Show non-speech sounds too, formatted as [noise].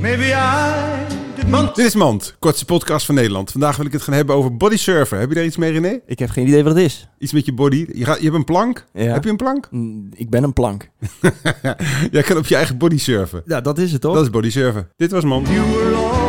Maybe I Dit is Mand, kortste podcast van Nederland. Vandaag wil ik het gaan hebben over bodysurfen. Heb je daar iets mee, René? Ik heb geen idee wat het is. Iets met je body. Je, gaat, je hebt een plank. Ja. Heb je een plank? Mm, Ik ben een plank. [laughs] Jij kan op je eigen body surfen. Ja, dat is het toch? Dat is bodysurfen. Dit was Mand. you were all